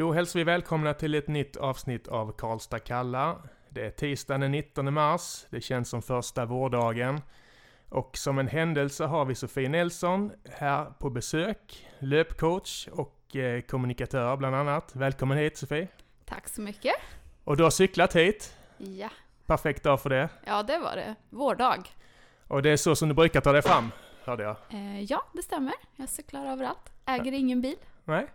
Då hälsar vi välkomna till ett nytt avsnitt av Karlstad kallar. Det är tisdagen den 19 mars, det känns som första vårdagen. Och som en händelse har vi Sofie Nelson här på besök, löpcoach och eh, kommunikatör bland annat. Välkommen hit Sofie! Tack så mycket! Och du har cyklat hit, Ja, perfekt dag för det. ja det var det. Vårdag. Och det är så som du brukar ta dig fram, hörde jag. Eh, ja, det stämmer. Jag cyklar överallt. Äger ingen bil. Nej?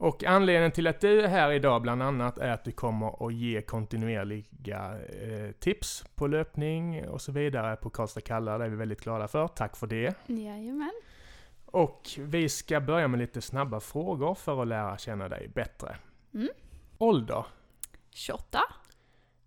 Och anledningen till att du är här idag bland annat är att du kommer att ge kontinuerliga eh, tips på löpning och så vidare på Karlstad kallar. Det är vi väldigt glada för. Tack för det. Jajamän. Och vi ska börja med lite snabba frågor för att lära känna dig bättre. Mm. Ålder 28.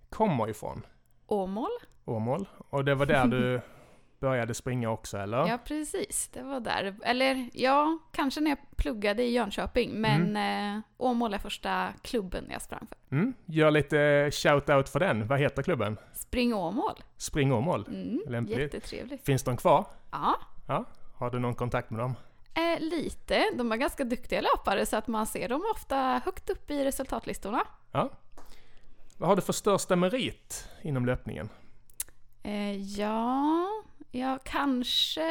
kommer ifrån Åmål. Åmål. Och det var där du började springa också, eller? Ja, precis. Det var där. Eller ja, kanske när jag pluggade i Jönköping. Men eh, Åmål är första klubben jag sprang för. Mm. Gör lite shout-out för den. Vad heter klubben? Spring Åmål. Spring Åmål. Mm, Lämpligt. jättetrevligt. Finns de kvar? Ja, Ja. Har du någon kontakt med dem? eh, lite. De är ganska duktiga löpare så att man ser dem ofta högt upp i resultatlistorna. Ja. Vad har du för största merit inom löpningen? Eh, ja, jag kanske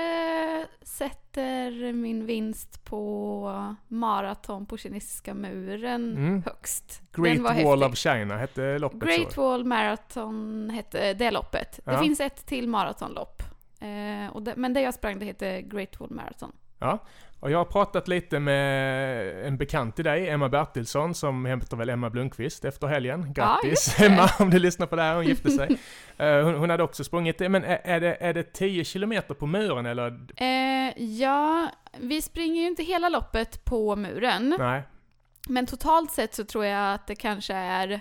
sätter min vinst på maraton på kinesiska muren Mm. högst. Great Wall häftig. of China hette loppet Great så. Wall Marathon hette det loppet. Det Ja. finns ett till maratonlopp. Eh, det, men det jag sprang det heter Great Wall Marathon. Ja. Och jag har pratat lite med en bekant till dig, Emma Bertilsson, som heter väl Emma Blomqvist efter helgen. Grattis det. Emma, om du lyssnar på det här, hon gifte sig. Eh, hon, hon hade också sprungit men är, är, det, är det 10 kilometer på muren eller? Eh, ja, vi springer ju inte hela loppet på muren. Nej. Men totalt sett så tror jag att det kanske är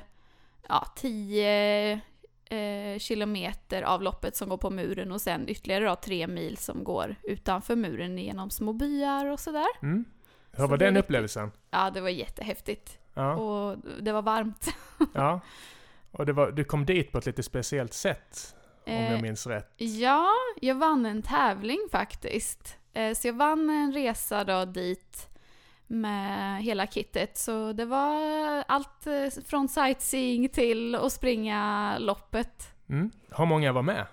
ja, 10 eh, kilometer av loppet som går på muren och sen ytterligare då, tre mil som går utanför muren genom små byar och sådär. Mm. Hur Så var den upplevelsen? Ja, det var jättehäftigt. Ja. Och det var varmt. ja. Och var, du kom dit på ett lite speciellt sätt, om jag Eh, minns rätt. Ja, jag vann en tävling faktiskt. Eh, Så jag vann en resa då dit med hela kittet. Så det var allt eh, från sightseeing till att springa loppet. Mm. Hur många var med?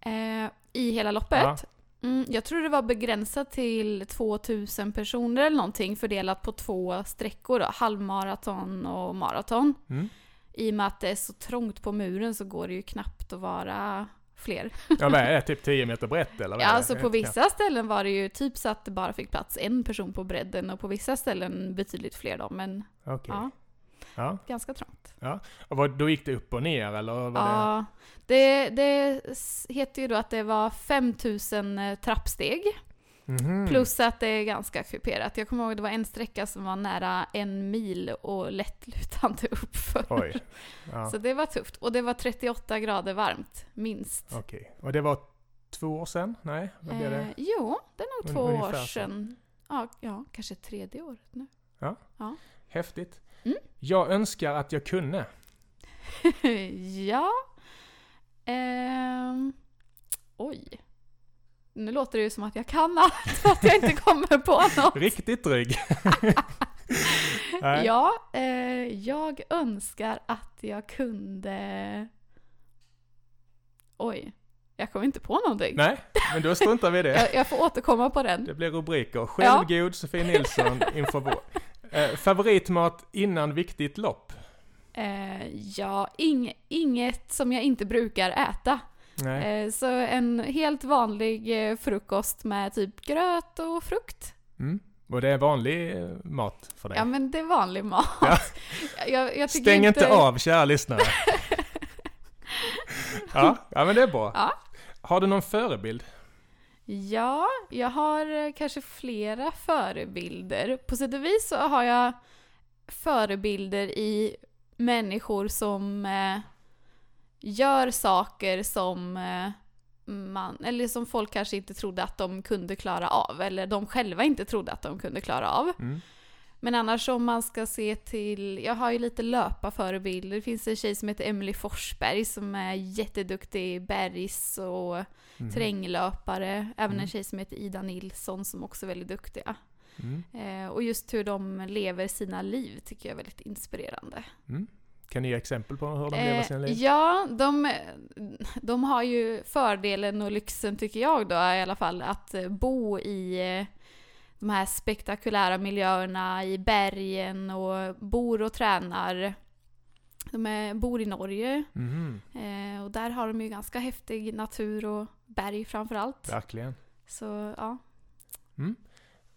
Eh, I hela loppet. Ja. Mm, jag tror det var begränsat till 2000 personer eller någonting fördelat på två sträckor då, halvmaraton och maraton. Mm. I och med att det är så trångt på muren så går det ju knappt att vara fler. Ja, vad är det? Typ 10 meter brett eller? vad Ja, det? alltså på Ja. vissa ställen var det ju typ så att det bara fick plats en person på bredden och på vissa ställen betydligt fler då, men Okej. ja, Ja. ganska trångt. Och vad, då gick det upp och ner eller? Var det... Ja, det, det s- heter ju då att det var 5000 trappsteg, Mhm. plus att det är ganska kuperat. Jag kommer ihåg det var en sträcka som var nära en mil och lättlutande uppför. Oj. Ja, Så det var tufft. Och det var 38 grader varmt, minst. okej. Och det var två år sedan? Nej, vad blev Eh, det? jo, det är nog två ungefär år sedan. Ja, ja, kanske tredje året nu. Häftigt. Mm. Jag önskar att jag kunde. ja. Ehm, oj. Nu låter det ju som att jag kan allt för att jag inte kommer på något. Riktigt dryg. Ja, eh, jag önskar att jag kunde... Oj, jag kommer inte på någonting. Nej, men då struntar vi i det. Jag, jag får återkomma på den. Det blir rubriker. Självgod Sofie Nilsson inför vår. Eh, favoritmat innan viktigt lopp? Eh, ja, ing, inget som jag inte brukar äta. Nej. Eh, så en helt vanlig eh, frukost med typ gröt och frukt. Mm. Och det är vanlig eh, mat för dig? Ja men det är vanlig mat. Ja. Jag, jag Stäng inte inte av, kära lyssnare. ja, ja, men det är bra. Ja. Har du någon förebild? Ja, jag har kanske flera förebilder. På sätt och vis så har jag förebilder i människor som gör saker som eh, man, eller som folk kanske inte trodde att de kunde klara av, eller de själva inte trodde att de kunde klara av. Mm. Men annars om man ska se till, jag har ju lite löparförebilder. Det finns en tjej som heter Emily Forsberg som är jätteduktig bergs och Mhm. terränglöpare. Även Mm. en tjej som heter Ida Nilsson som också är väldigt duktiga. Mm. Eh, och just hur de lever sina liv tycker jag är väldigt inspirerande. Mm. Kan ni ge exempel på hur de lever sina liv? Eh, ja, de, de har ju fördelen och lyxen tycker jag då i alla fall att eh, bo i eh, de här spektakulära miljöerna i bergen och bor och tränar. De är, bor i Norge Mhm, eh, och där har de ju ganska häftig natur och berg framförallt. verkligen. Så ja,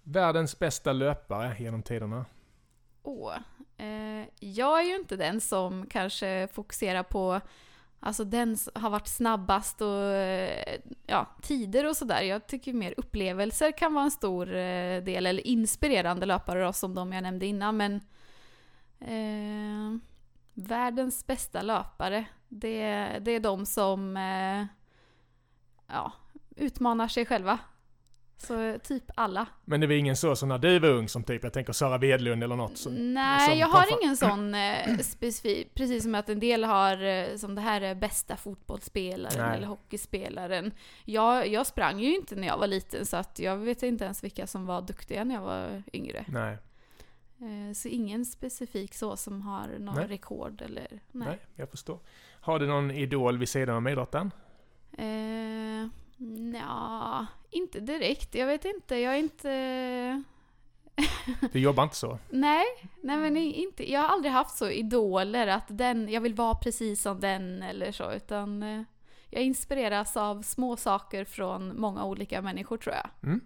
Världens bästa löpare genom tiderna. Åh. Eh, jag är ju inte den som kanske fokuserar på Alltså den har varit snabbast och eh, ja, tider och sådär. Jag tycker mer upplevelser kan vara en stor eh, del, eller inspirerande löpare då, som de jag nämnde innan. Men eh, världens bästa löpare, det, det är de som eh, ja, utmanar sig själva. Så typ alla. Men det var ingen så som när du var ung som typ, jag tänker Sara Wedlund eller något. Som, Nej, som jag har fram- ingen sån eh, specifik. Precis som att en del har eh, som det här är bästa fotbollsspelaren Nej. eller hockeyspelaren. Jag, jag sprang ju inte när jag var liten så att jag vet inte ens vilka som var duktiga när jag var yngre. nej, Eh, så ingen specifik så som har någon Nej. rekord eller nej. nej, jag förstår. Har du någon idol vid sidan av idrotten? Eh, nja, inte direkt. Jag vet inte. Jag är inte... Du jobbar inte så? Nej, nej men inte, jag har aldrig haft så idoler att den, jag vill vara precis som den eller så, utan eh, jag inspireras av små saker från många olika människor tror jag. Mm.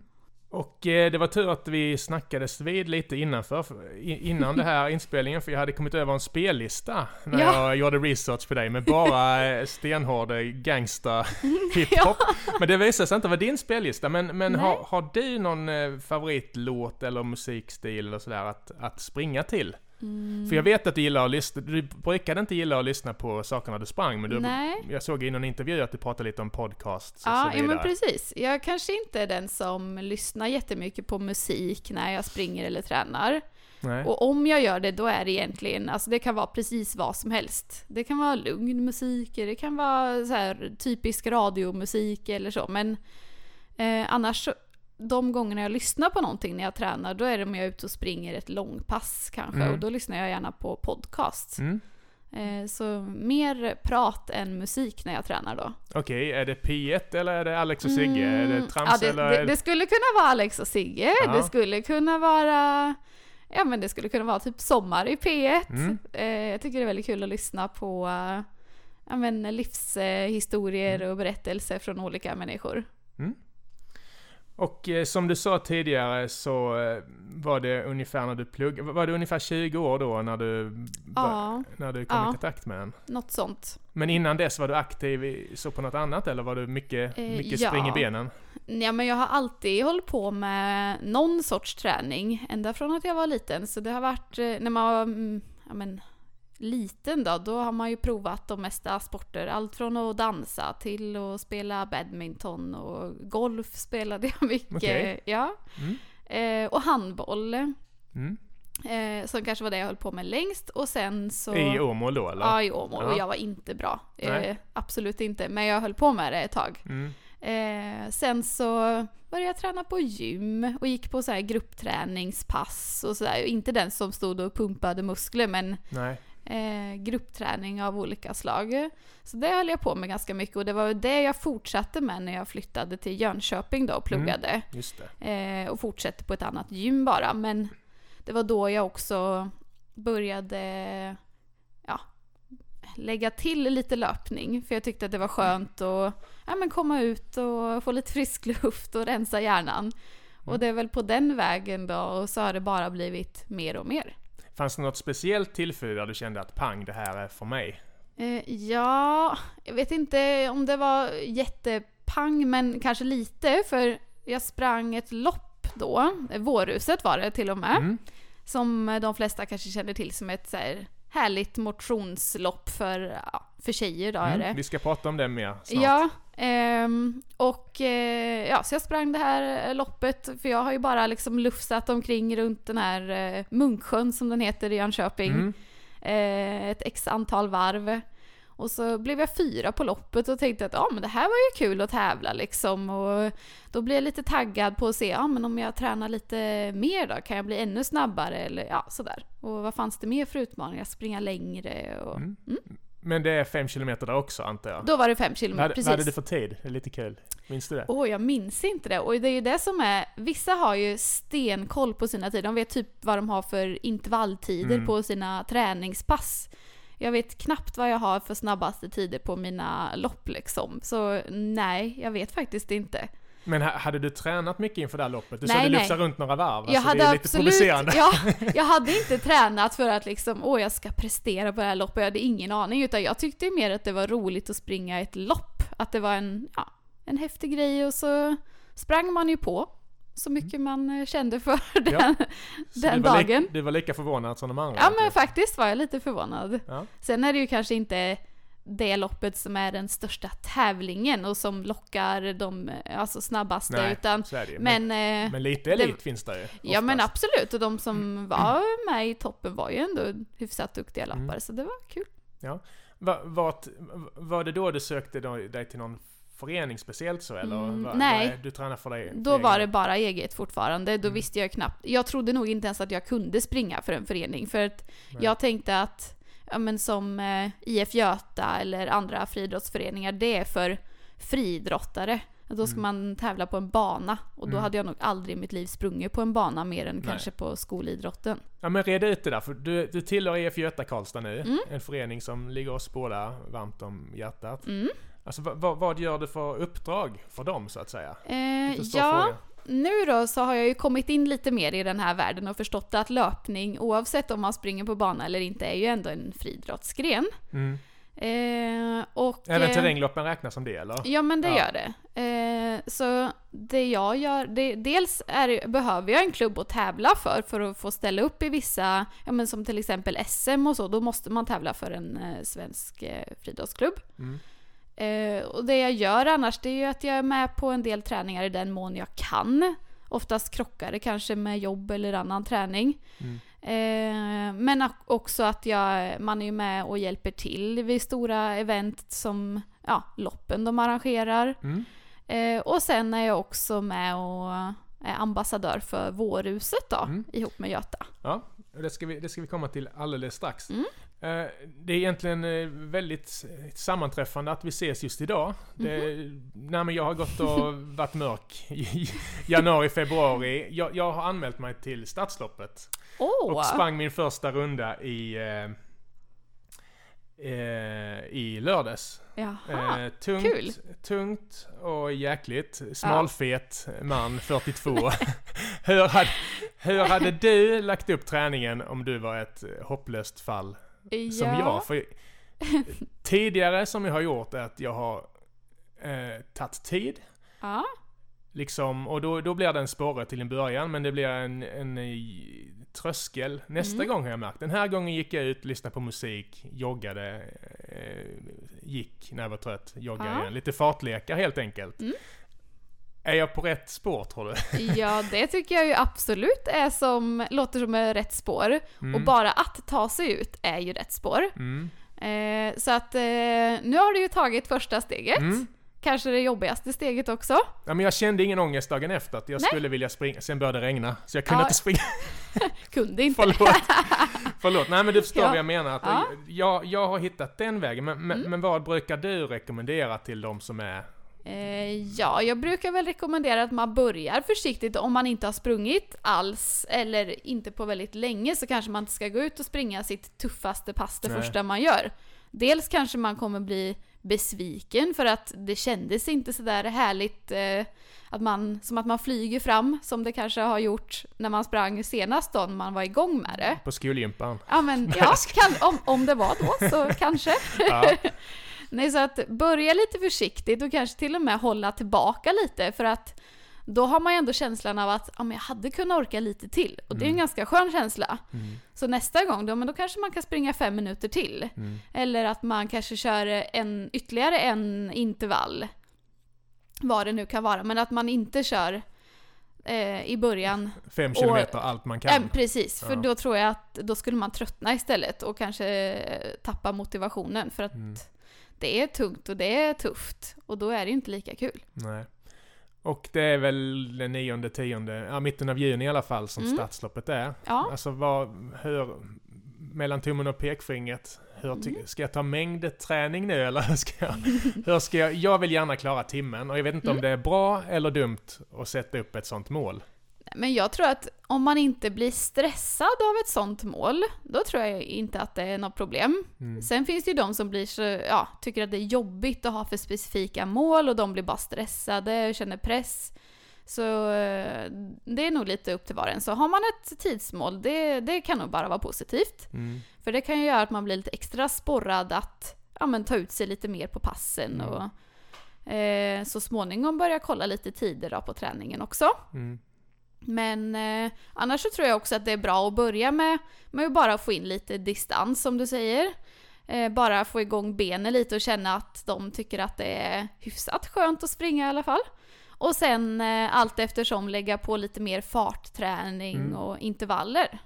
Och eh, det var tur att vi snackades vid lite innanför, innan det här inspelningen, för jag hade kommit över en spellista när Ja. jag gjorde research på dig med bara eh, stenhård eh, gangsta hiphop. Men det visade sig inte vara din spellista, men, men Nej. har, har du någon eh, favoritlåt eller musikstil eller sådär att, att springa till? Mm. För jag vet att du gillar att lyssna, du brukade inte gilla att lyssna på sakerna du sprang, men du, Nej. jag såg i någon intervju att du pratade lite om podcasts och Ja, så ja, vidare. men precis. Jag kanske inte är den som lyssnar jättemycket på musik när jag springer eller tränar. Nej. Och om jag gör det, då är det egentligen, alltså det kan vara precis vad som helst. Det kan vara lugn musik, det kan vara så här typisk radiomusik eller så, men eh, annars så- de gångerna jag lyssnar på någonting när jag tränar, då är det om jag är ute och springer ett långpass kanske, Mm. och då lyssnar jag gärna på podcast. Mm. Eh, så mer prat än musik när jag tränar då. Okej, är det P1 eller är det Alex och Sigge? Är det Mm, trams ja, det, eller? det, det skulle kunna vara Alex och Sigge, Ja. det skulle kunna vara Ja men det skulle kunna vara typ Sommar i P1. Mm. Eh, jag tycker det är väldigt kul att lyssna på ja, men livshistorier Mm. och berättelser från olika människor. Och eh, som du sa tidigare så eh, var det ungefär när du pluggade, var det ungefär 20 år då när du, Ja, när du kom Ja. i kontakt med den? något sånt. Men innan dess var du aktiv i, så på något annat eller var du mycket, Eh, mycket ja. spring i benen? Ja, men jag har alltid hållit på med någon sorts träning, ända från att jag var liten. Så det har varit, eh, när man var mm, ja, men, liten då, då har man ju provat de mesta sporter. Allt från att dansa till att spela badminton och golf spelade jag mycket. Okej. Ja. Mm. Eh, och handboll, Mm. eh, som kanske var det jag höll på med längst. Och sen så... I Åmål då eller? Ja, i Åmål. Och Ja. jag var inte bra. Eh, absolut inte. Men jag höll på med det ett tag. Mm. Eh, sen så började jag träna på gym och gick på så här gruppträningspass och sådär. Inte den som stod och pumpade muskler men Nej. Eh, gruppträning av olika slag. Så det höll jag på med ganska mycket och det var det jag fortsatte med när jag flyttade till Jönköping då och pluggade. Just det. Eh, och fortsatte på ett annat gym bara. Men det var då jag också började ja, lägga till lite löpning. För jag tyckte att det var skönt att ja, men komma ut och få lite frisk luft och rensa hjärnan. Och det är väl på den vägen då och så har det bara blivit mer och mer. Fanns det något speciellt tillfälle där du kände att pang, det här är för mig? Eh, ja, jag vet inte om det var jättepang, men kanske lite. För jag sprang ett lopp då, Vårhuset var det till och med. Mm. Som de flesta kanske känner till som ett så här härligt motionslopp för, ja, för tjejer då är Mm. det. Vi ska prata om det mer snart. Ja, ehm, och eh, ja, så jag sprang det här eh, loppet för jag har ju bara liksom lufsat omkring runt den här eh, Munksjön som den heter i Jönköping. Mm. Eh, ett x antal varv. Och så blev jag fyra på loppet och tänkte att ja men det här var ju kul att tävla liksom. Och då blev jag lite taggad på att se, ja men om jag tränar lite mer då, kan jag bli ännu snabbare eller ja sådär. Och vad fanns det mer för utmaningar? Springa längre och... Mm. Men det är fem kilometer där också antar jag? Då var det fem kilometer, precis. vad hade du för tid? Det är lite kul. Minns du det? Åh, jag minns inte det. Och det är ju det som är, vissa har ju stenkoll på sina tider. De vet typ vad de har för intervalltider Mm. på sina träningspass. Jag vet knappt vad jag har för snabbaste tider på mina lopp liksom. Så nej, jag vet faktiskt inte. Men ha- hade du tränat mycket inför det här loppet? Du Nej, sa du nej. lufsa runt några varv. jag alltså, hade det är lite absolut, provocerande. ja, jag hade inte tränat för att liksom, åh jag ska prestera på det här loppet, jag hade ingen aning. Utan jag tyckte ju mer att det var roligt att springa ett lopp. Att det var en, ja, en häftig grej och så sprang man ju på så mycket man eh, kände för den, Ja. Den du dagen. Li- du var lika förvånad som de andra? Ja men egentligen. faktiskt var jag lite förvånad. Ja. Sen är det ju kanske inte det loppet som är den största tävlingen och som lockar de alltså, snabbaste Nej, utan det. Men, men, eh, men lite det- elit finns det ju. Ja men oftast. absolut, och de som var med i toppen var ju ändå hyfsat duktiga Mm. löpare så det var kul. Va, vart, var det då du sökte dig till någon förening speciellt så eller? Mm, Va- nej. vad är- Du tränar för dig? Då var det bara eget fortfarande, då Mm. visste jag knappt. Jag trodde nog inte ens att jag kunde springa för en förening för att Nej. jag tänkte att, ja men som eh, IF Göta eller andra friidrottsföreningar, det är för friidrottare. Då ska Mm. man tävla på en bana och då Mm. hade jag nog aldrig i mitt liv sprungit på en bana mer än Nej. kanske på skolidrotten. Ja men reda ut det där, för du, du tillhör EF Göta Karlstad nu. Mm. En förening som ligger oss båda varmt om hjärtat. Mm. Alltså vad, vad, gör du för uppdrag för dem så att säga? Eh, ja, fråga. Nu då så har jag ju kommit in lite mer i den här världen och förstått att löpning, oavsett om man springer på bana eller inte, är ju ändå en friidrottsgren. Mm. Eh, och, Även eh, terrängloppen räknas som det eller? Ja men det Ja. gör det. Eh, så det jag gör, det, dels är, behöver jag en klubb att tävla för, för att få ställa upp i vissa, ja men som till exempel SM och så, då måste man tävla för en eh, svensk eh, friidrottsklubb. Mm. Eh, och det jag gör annars, det är ju att jag är med på en del träningar i den mån jag kan. Oftast krockar det kanske med jobb eller annan träning. Mm. Eh, men också att jag, man är med och hjälper till vid stora event som ja, loppen de arrangerar. Mm. Eh, och sen är jag också med och är ambassadör för Vårhuset då, Mm. ihop med Göta. Ja, det ska, vi, det ska vi komma till alldeles strax. Mm. Eh, Det är egentligen eh, väldigt sammanträffande att vi ses just idag. Det, nej, men jag har gått och varit mörk i januari, februari. Jag, jag har anmält mig till Stadsloppet Åh! och sprang min första runda i, eh, eh, i lördags. Jaha. Eh, tungt, kul. tungt och jäkligt. Smalfet man, 42. hur, hade, hur hade du lagt upp träningen om du var ett hopplöst fall som ja. jag? För tidigare som jag har gjort är att jag har eh, tagit tid. Ja. Liksom, och då, då blir det en sporre till en början, men det blir en, en, eh, tröskel nästa Mm. gång har jag märkt. Den här gången gick jag ut, lyssnade på musik, joggade, eh, gick när jag var trött, joggade Ja. igen. Lite fartlekar helt enkelt. Mm. Är jag på rätt spår tror du? ja, det tycker jag ju absolut är som, låter som rätt spår. Mm. Och bara att ta sig ut är ju rätt spår. Mm. Eh, så att eh, nu har du ju tagit första steget. Mm. Kanske det jobbigaste steget också. Ja, men jag kände ingen ångest dagen efter att jag Nej. skulle vilja springa. Sen började det regna, så jag kunde Ja. inte springa. Kunde inte. Förlåt. Förlåt. Nej men du förstår Ja. vad jag menar. Att Ja. jag, jag har hittat den vägen. Men, men, Mm. men vad brukar du rekommendera till de som är... Eh, ja, jag brukar väl rekommendera att man börjar försiktigt om man inte har sprungit alls eller inte på väldigt länge så kanske man inte ska gå ut och springa sitt tuffaste pass det Nej. första man gör. Dels kanske man kommer bli besviken för att det kändes inte sådär härligt eh, att man, som att man flyger fram som det kanske har gjort när man sprang senast då när man var igång med det. På skolgympan. Ja men ja, kan, om, om det var då så kanske. Ja. Nej, så att börja lite försiktigt och kanske till och med hålla tillbaka lite för att då har man ju ändå känslan av att ja, men jag hade kunnat orka lite till. Och det är en Mm. ganska skön känsla. Mm. Så nästa gång då, men då kanske man kan springa fem minuter till. Mm. Eller att man kanske kör en, ytterligare en intervall. Vad det nu kan vara. Men att man inte kör eh, i början Fem kilometer allt man kan. Ja, precis, för Ja. då tror jag att då skulle man tröttna istället och kanske eh, tappa motivationen. För att Mm. Det är tungt och det är tufft. Och då är det ju inte lika kul. Nej. Och det är väl den 9 tionde, ja mitten av juni i alla fall som Mm. stadsloppet är. Ja. Alltså vad, hur, mellan tummen och pekfingret, hur Mm. ska jag ta mängdträning nu eller ska jag, hur ska jag, jag vill gärna klara timmen och jag vet inte om Mm. det är bra eller dumt att sätta upp ett sånt mål. Men jag tror att om man inte blir stressad av ett sånt mål, då tror jag inte att det är något problem. Mm. Sen finns det ju de som blir så, ja, tycker att det är jobbigt att ha för specifika mål och de blir bara stressade och känner press. Så eh, det är nog lite upp till var och en. Så har man ett tidsmål, det, det kan nog bara vara positivt. Mm. För det kan ju göra att man blir lite extra sporrad att ja, men, ta ut sig lite mer på passen Mm. och eh, så småningom börja kolla lite tider på träningen också. Mm. Men eh, annars så tror jag också att det är bra att börja med, med att bara få in lite distans som du säger. Eh, bara få igång benen lite och känna att de tycker att det är hyfsat skönt att springa i alla fall. Och sen eh, allt eftersom lägga på lite mer fartträning Mm. och intervaller.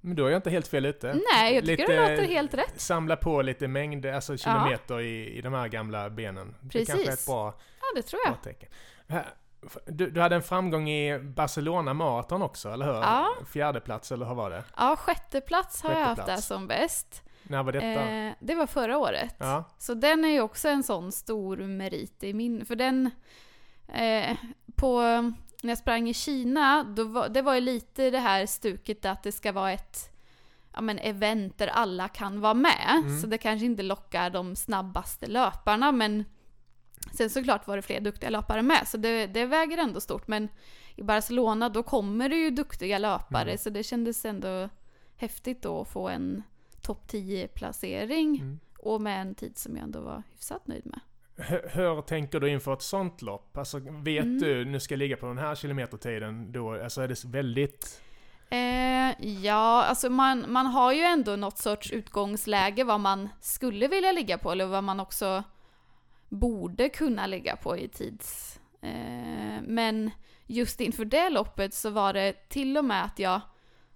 Men då är jag inte helt fel ute. Nej, jag tycker Lite- det låter helt rätt. Samla på lite mängd, alltså kilometer i, i de här gamla benen. Det kanske är ett Precis. bra, Ja, det tror bra jag. tecken. Du, du hade en framgång i Barcelona Marathon också, eller hur? Ja. Fjärde plats eller hur var det? Ja, sjätte plats har jag haft Sjätte där som bäst. När var detta? Eh, det var förra året. ja. Så den är ju också en sån stor merit i min... För den... Eh, på, när jag sprang i Kina, då var, det var ju lite det här stuket att det ska vara ett ja, men event där alla kan vara med. Mm. Så det kanske inte lockar de snabbaste löparna, men sen såklart var det fler duktiga löpare med, så det, det väger ändå stort. Men i Barcelona, då kommer det ju duktiga löpare, Mm. så det kändes ändå häftigt då att få en topp 10-placering. Mm. Och med en tid som jag ändå var hyfsat nöjd med. Hur, hur tänker du inför ett sånt lopp? Alltså, vet Mm. du, nu ska jag ligga på den här kilometertiden, då alltså är det väldigt... Eh, ja, alltså man, man har ju ändå något sorts utgångsläge vad man skulle vilja ligga på, eller vad man också borde kunna ligga på i tids... Eh, men just inför det loppet så var det till och med att jag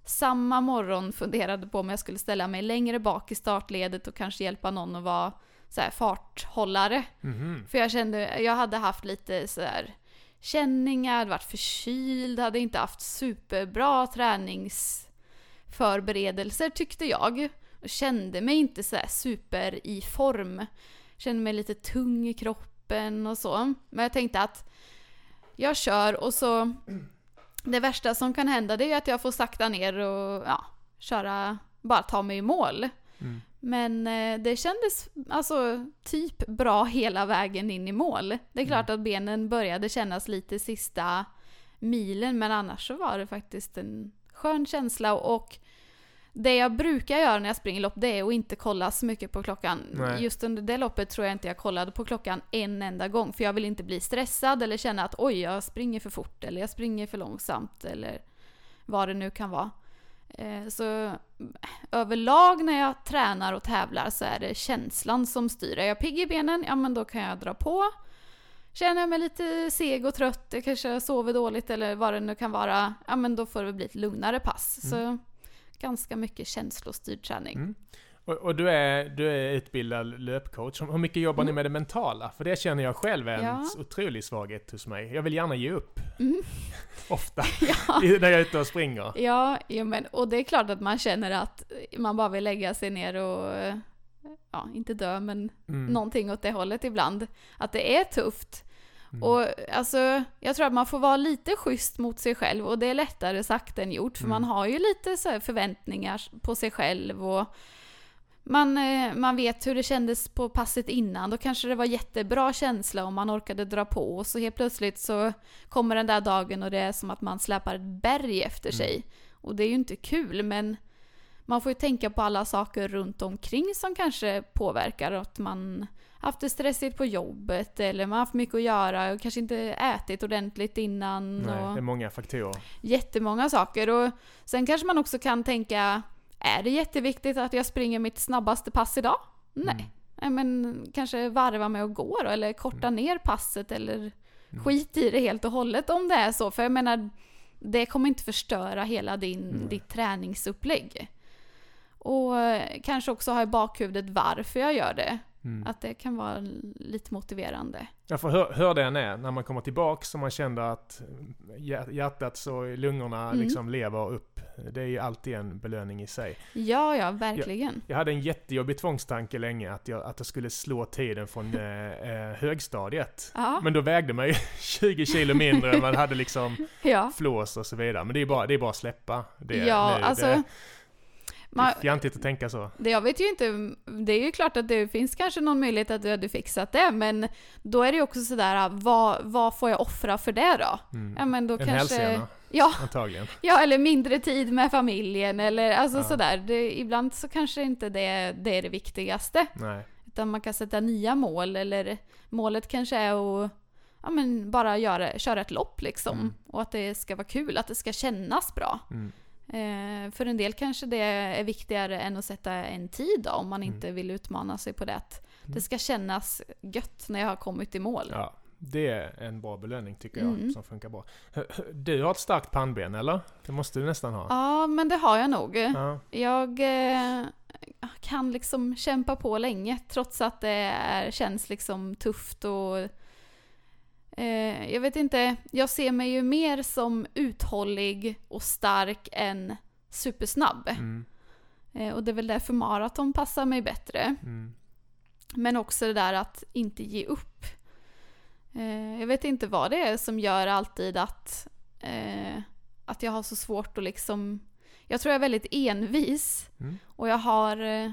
samma morgon funderade på om jag skulle ställa mig längre bak i startledet och kanske hjälpa någon att vara så här farthållare. Mhm. För jag kände, jag hade haft lite så här känningar, hade varit förkyld, hade inte haft superbra träningsförberedelser tyckte jag. Och kände mig inte så super i form. Kände mig lite tung i kroppen och så. Men jag tänkte att jag kör och så det värsta som kan hända det är att jag får sakta ner och ja, köra, bara ta mig i mål. Mm. Men eh, det kändes alltså typ bra hela vägen in i mål. Det är klart att benen började kännas lite sista milen men annars så var det faktiskt en skön känsla och det jag brukar göra när jag springer lopp det är att inte kolla så mycket på klockan. Nej. Just under det loppet tror jag inte jag kollade på klockan en enda gång för jag vill inte bli stressad eller känna att oj jag springer för fort eller jag springer för långsamt eller vad det nu kan vara. Eh, Så överlag när jag tränar och tävlar så är det känslan som styr. Är jag pigg i benen, ja men då kan jag dra på. Känner jag mig lite seg och trött, jag kanske sover dåligt eller vad det nu kan vara, ja men då får det bli ett lugnare pass. Så ganska mycket känslostyrd träning. Mm. Och, och du, är, du är utbildad löpcoach. Hur mycket jobbar ni med det mentala? För det känner jag själv är en Mm. Ja. otrolig svaghet hos mig. Jag vill gärna ge upp. Mm. Ofta. Ja. När jag är ute och springer. Ja, jo, men, och det är klart att man känner att man bara vill lägga sig ner och, ja, inte dö, men Mm. någonting åt det hållet ibland. Att det är tufft. Mm. Och alltså, jag tror att man får vara lite schysst mot sig själv och det är lättare sagt än gjort för Mm. man har ju lite så förväntningar på sig själv och man, eh, man vet hur det kändes på passet innan. Då kanske det var jättebra känsla om man orkade dra på och så helt plötsligt så kommer den där dagen och det är som att man släpar ett berg efter Mm. sig. Och det är ju inte kul men man får ju tänka på alla saker runt omkring som kanske påverkar att man haft det stressigt på jobbet eller man har haft mycket att göra och kanske inte ätit ordentligt innan. Nej, och det är många faktorer. Jättemånga saker. Och sen kanske man också kan tänka, är det jätteviktigt att jag springer mitt snabbaste pass idag? Nej. Mm. Nej men kanske varva med att gå då, eller korta ner passet eller Mm. skit i det helt och hållet om det är så. För jag menar, det kommer inte förstöra hela din, ditt träningsupplägg. Och kanske också ha i bakhuvudet varför jag gör det. Mm. Att det kan vara lite motiverande. Ja, för hur, hur den är, när man kommer tillbaks och man känner att hjärtat och lungorna mm. liksom lever upp. Det är ju alltid en belöning i sig. Ja, ja, verkligen. Jag, jag hade en jättejobbig tvångstanke länge att jag, att jag skulle slå tiden från eh, eh högstadiet. Ja. Men då vägde man ju 20 kilo mindre, man hade liksom ja. flås och så vidare. Men det är bara, det är bara att släppa det. Ja, nu, alltså. Det, man, fjantigt att tänka så. Det, jag vet ju inte, det är ju klart att det finns kanske någon möjlighet att du hade fixat det, men då är det ju också sådär, vad, vad får jag offra för det då? Mm. Ja, men då en kanske... Ja, antagligen. Ja, eller mindre tid med familjen, eller alltså ja. sådär. Det, ibland så kanske inte det, det är det viktigaste. Nej. Utan man kan sätta nya mål, eller målet kanske är att ja, men bara göra, köra ett lopp liksom. Mm. Och att det ska vara kul, att det ska kännas bra. Mm. Eh, för en del kanske det är viktigare än att sätta en tid då, om man mm. inte vill utmana sig på det. Mm. det ska kännas gött när jag har kommit i mål. Ja, det är en bra belöning tycker jag, mm. som funkar bra. Du har ett starkt pannben, eller? Det måste du nästan ha. Ja, men det har jag nog. Ja. Jag eh, kan liksom kämpa på länge, trots att det är, känns liksom tufft och Eh, jag vet inte, jag ser mig ju mer som uthållig och stark än supersnabb. Mm. Eh, och det är väl därför maraton passar mig bättre. Mm. Men också det där att inte ge upp. Eh, jag vet inte vad det är som gör alltid att, eh, att jag har så svårt att liksom... Jag tror jag är väldigt envis. Mm. Och jag har, eh,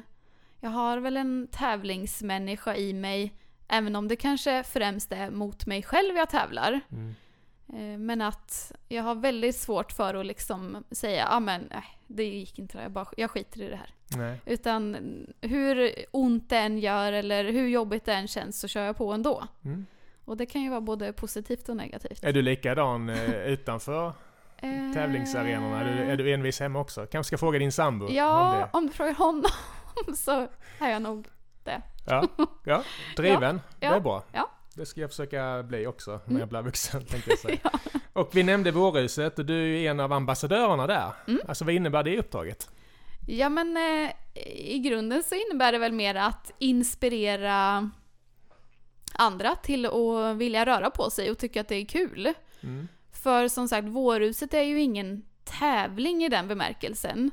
jag har väl en tävlingsmänniska i mig Även om det kanske främst är mot mig själv jag tävlar. Mm. Eh, men att jag har väldigt svårt för att liksom säga, ja ah, men nej, det gick inte, jag, bara, jag skiter i det här. Nej. Utan hur ont det än gör eller hur jobbigt det än känns så kör jag på ändå. Mm. Och det kan ju vara både positivt och negativt. Är du likadan eh, utanför eh. tävlingsarenorna? Är du, är du envis hemma också? Kanske ska fråga din sambo? Ja, om, om du frågar honom så är jag nog det. Ja, ja. driven. Ja, det är bra. Ja. Det ska jag försöka bli också när jag blir vuxen, tänkte jag säga. ja. Och vi nämnde Vårhuset och du är en av ambassadörerna där. Mm. Alltså vad innebär det uppdraget? Ja men eh, i grunden så innebär det väl mer att inspirera andra till att vilja röra på sig och tycka att det är kul. Mm. För som sagt, Vårhuset är ju ingen tävling i den bemärkelsen.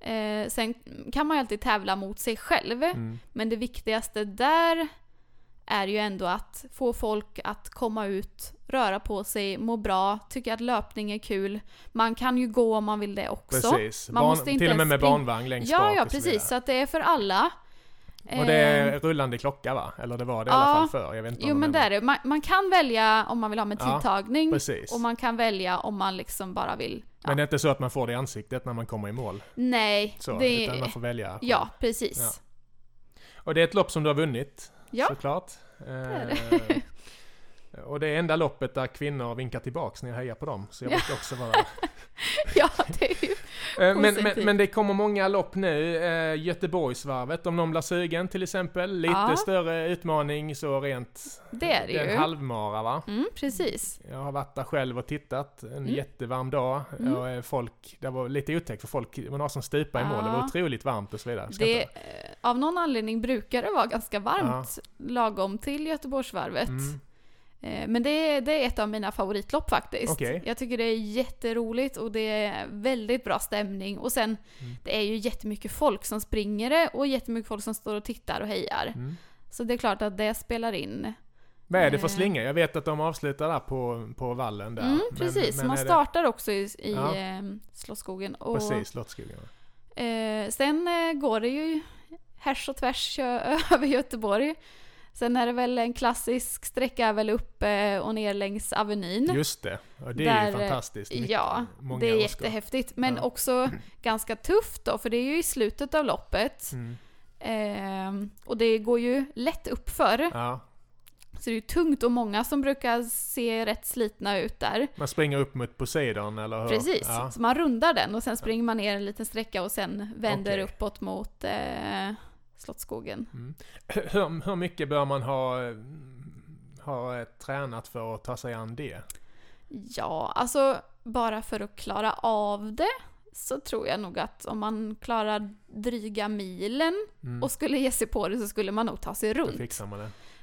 Eh, sen kan man ju alltid tävla mot sig själv. Mm. Men det viktigaste där är ju ändå att få folk att komma ut, röra på sig, må bra, tycka att löpning är kul. Man kan ju gå om man vill det också. Precis. Man Barn, måste inte till och med med barnvagn längst ja, bak Ja, precis. Så att det är för alla. Och det är eh, rullande klocka va? Eller det var det ja, i alla fall förr. Jag vet inte jo men det är det. Man, man, kan välja om man vill ha med tidtagning. Ja. Och man kan välja om man liksom bara vill men det är inte så att man får det i ansiktet när man kommer i mål? Nej. Så, det... Utan man får välja? Själv. Ja, precis. Ja. Och det är ett lopp som du har vunnit? Ja. Såklart. Det är det. Eh, och det är enda loppet där kvinnor vinkar tillbaks när jag hejar på dem. Så jag brukar också vara... ja, det är ju eh, men, men, men, det kommer många lopp nu. Eh, Göteborgsvarvet, om någon blir sugen till exempel. Lite ja. större utmaning så rent... Det är det ju. En halvmara va? Mm, precis. Jag har varit där själv och tittat. En mm. jättevarm dag. Mm. Och folk, det var lite otäckt för folk, var några som stupade ja. i mål. Det var otroligt varmt och så vidare. Det, av någon anledning brukar det vara ganska varmt ja. lagom till Göteborgsvarvet. Mm. Eh, men det, det, är ett av mina favoritlopp faktiskt. Okay. Jag tycker det är jätteroligt och det är väldigt bra stämning. Och sen, mm. det är ju jättemycket folk som springer det och jättemycket folk som står och tittar och hejar. Mm. Så det är klart att det spelar in. Vad är det för eh. slinga? Jag vet att de avslutar där på, på vallen där. Mm, precis, men, men man startar det... också i, i ja. eh, Slottsskogen. Och, precis, Slottsskogen. Eh, sen går det ju härs och tvärs över Göteborg. Sen är det väl en klassisk sträcka är väl uppe och ner längs Avenyn. Just det, och det är ju fantastiskt. Mycket, ja, det är jättehäftigt. Men ja. också ganska tufft då, för det är ju i slutet av loppet. Mm. Eh, och det går ju lätt uppför. Ja. Så det är ju tungt och många som brukar se rätt slitna ut där. Man springer upp mot Poseidon eller hur? Precis, ja. så man rundar den och sen springer man ner en liten sträcka och sen vänder okay. uppåt mot eh, Slottsskogen. Mm. Hur, hur mycket bör man ha, ha tränat för att ta sig an det? Ja, alltså bara för att klara av det så tror jag nog att om man klarar dryga milen Mm. och skulle ge sig på det så skulle man nog ta sig runt.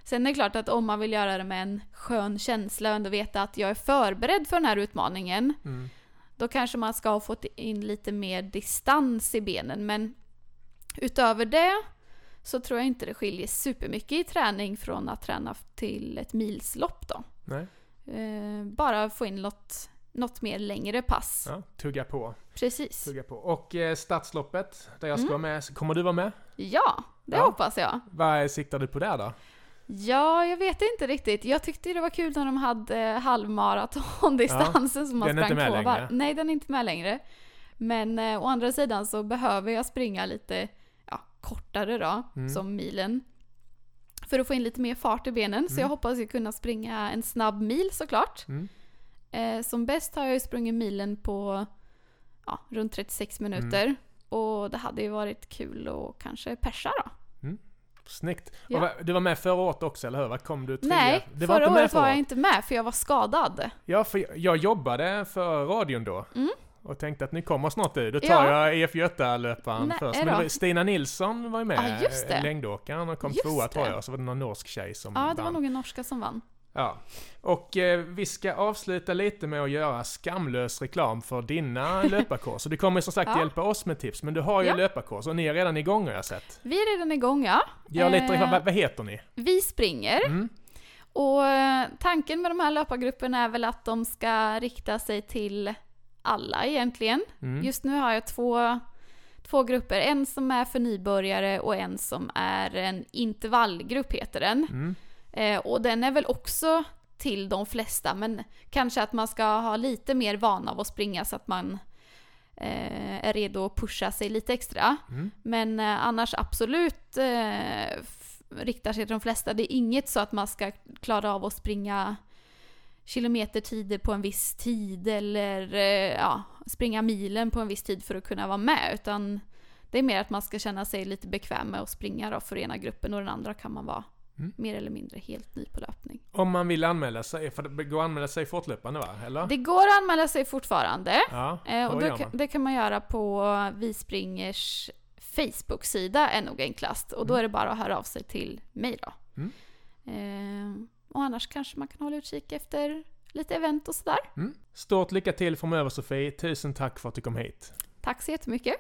Sen är det klart att om man vill göra det med en skön känsla och ändå veta att jag är förberedd för den här utmaningen, Mm. då kanske man ska ha fått in lite mer distans i benen. Men utöver det så tror jag inte det skiljer supermycket i träning från att träna till ett milslopp då. Nej, Eh, bara få in något, något mer längre pass. ja, tugga på. Precis. Tugga på. Och eh, Stadsloppet, där jag ska Mm. vara med, kommer du vara med? Ja, det Ja. hoppas jag. Vad siktar du på där då? Ja, jag vet inte riktigt. Jag tyckte det var kul när de hade halvmaratondistansen som man sprang två varv. Nej, den är inte med längre. Men eh, å andra sidan så behöver jag springa lite ja, kortare då, Mm. som milen. För att få in lite mer fart i benen. Så Mm. jag hoppas jag kunna springa en snabb mil såklart. Mm. Eh, som bäst har jag ju sprungit milen på ja, runt 36 minuter. Mm. Och det hade ju varit kul att kanske persa då. Snyggt. Ja. Du var med förra året också, eller hur? Vad kom du trea? Nej, det förra inte med året var jag inte med för jag var skadad. Ja, för jag, jag jobbade för radion då. Mm. Och tänkte att nu kommer snart du. Då tar Ja. jag EF Göta-löparen Nej, först. Men var, Stina Nilsson var ju med, Ja, längdåkaren, och kom Just tvåa tror jag. Så var det någon norsk tjej som Ja, det var vann. nog en norska som vann. Ja. Och eh, vi ska avsluta lite med att göra skamlös reklam för dina löparkurser. Du kommer som sagt Ja. hjälpa oss med tips, men du har ju Ja. löparkurs och ni är redan igång har jag sett. Vi är redan igång ja. Gör lite Eh, vad, vad heter ni? Vi springer. Mm. Och eh, tanken med de här löpargrupperna är väl att de ska rikta sig till alla egentligen. Mm. Just nu har jag två, två grupper. En som är för nybörjare och en som är en intervallgrupp heter den. Mm. Eh, och den är väl också till de flesta, men kanske att man ska ha lite mer vana av att springa så att man eh, är redo att pusha sig lite extra. Mm. Men eh, annars absolut eh, riktar sig till de flesta. Det är inget så att man ska klara av att springa kilometertider på en viss tid eller eh, ja, springa milen på en viss tid för att kunna vara med. Utan det är mer att man ska känna sig lite bekväm med att springa då för ena gruppen och den andra kan man vara Mm. mer eller mindre helt ny på löpning. Om man vill anmäla sig, för det går att anmäla sig fortlöpande va? Eller? Det går att anmäla sig fortfarande. ja, Eh, och då, det kan man göra på Vi Springers Facebook-sida är nog enklast. Och då Mm. är det bara att höra av sig till mig då. Mm. Eh, och annars kanske man kan hålla utkik efter lite event och sådär. Mm. Stort lycka till framöver Sofie, tusen tack för att du kom hit. Tack så jättemycket.